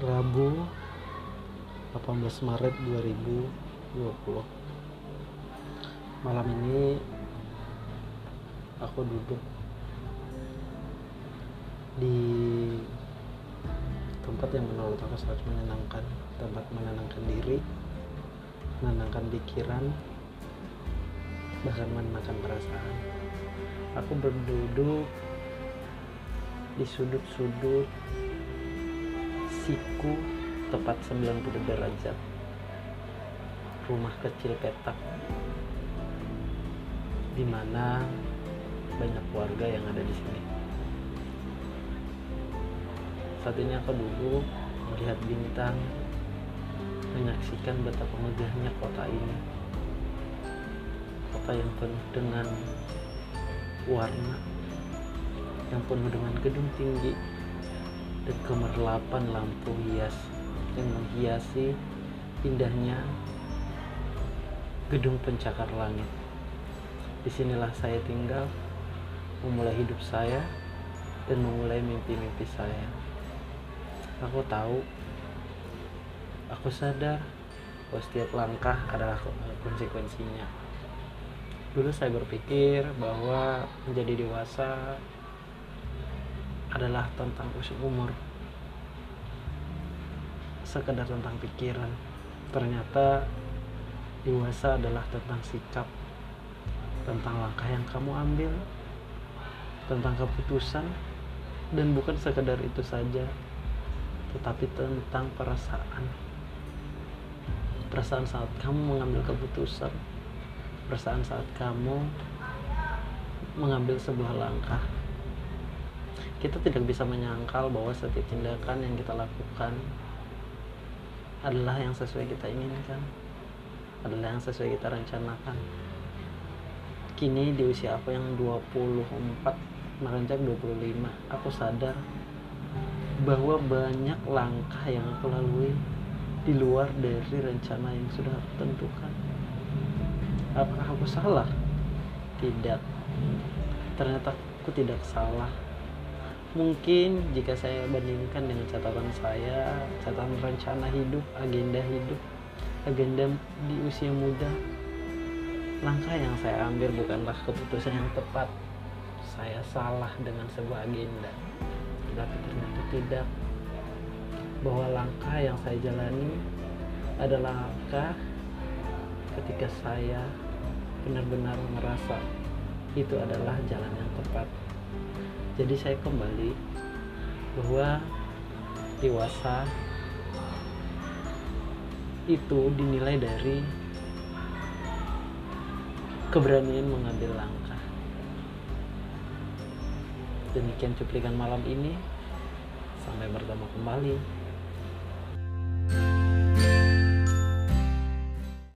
Rabu 18 Maret 2020 Malam ini aku duduk di tempat yang menurut aku sangat menyenangkan tempat menenangkan diri menenangkan pikiran bahkan menenangkan perasaan. Aku berduduk di sudut-sudut siku tepat 90 derajat. Rumah kecil petak. Di mana banyak warga yang ada di sini. Saat ini aku duduk melihat bintang menyaksikan betapa megahnya kota ini. Kota yang penuh dengan warna yang penuh dengan gedung tinggi dan kemerlapan lampu hias yang menghiasi indahnya gedung pencakar langit. Di sinilah saya tinggal, memulai hidup saya, dan memulai mimpi-mimpi saya. Aku tahu, aku sadar bahwa setiap langkah adalah konsekuensinya. Dulu saya berpikir bahwa menjadi dewasa adalah tentang usia umur. Sekedar tentang pikiran. Ternyata dewasa adalah tentang sikap tentang langkah yang kamu ambil tentang keputusan dan bukan sekedar itu saja tetapi tentang perasaan. Perasaan saat kamu mengambil keputusan perasaan saat kamu mengambil sebuah langkah kita tidak bisa menyangkal bahwa setiap tindakan yang kita lakukan adalah yang sesuai kita inginkan adalah yang sesuai kita rencanakan. Kini di usia aku yang 24 merenjak 25 aku sadar bahwa banyak langkah yang aku lalui di luar dari rencana yang sudah aku tentukan. Apakah aku salah? tidak. Ternyata aku tidak salah mungkin jika saya bandingkan dengan catatan saya catatan rencana hidup agenda hidup agenda di usia muda langkah yang saya ambil bukanlah keputusan yang tepat. Saya salah dengan sebuah agenda. Tetapi ternyata tidak. Bahwa langkah yang saya jalani adalah langkah ketika saya benar-benar merasa itu adalah jalan yang tepat jadi saya kembali bahwa dewasa itu dinilai dari keberanian mengambil langkah. Demikian cuplikan malam ini. Sampai bertemu kembali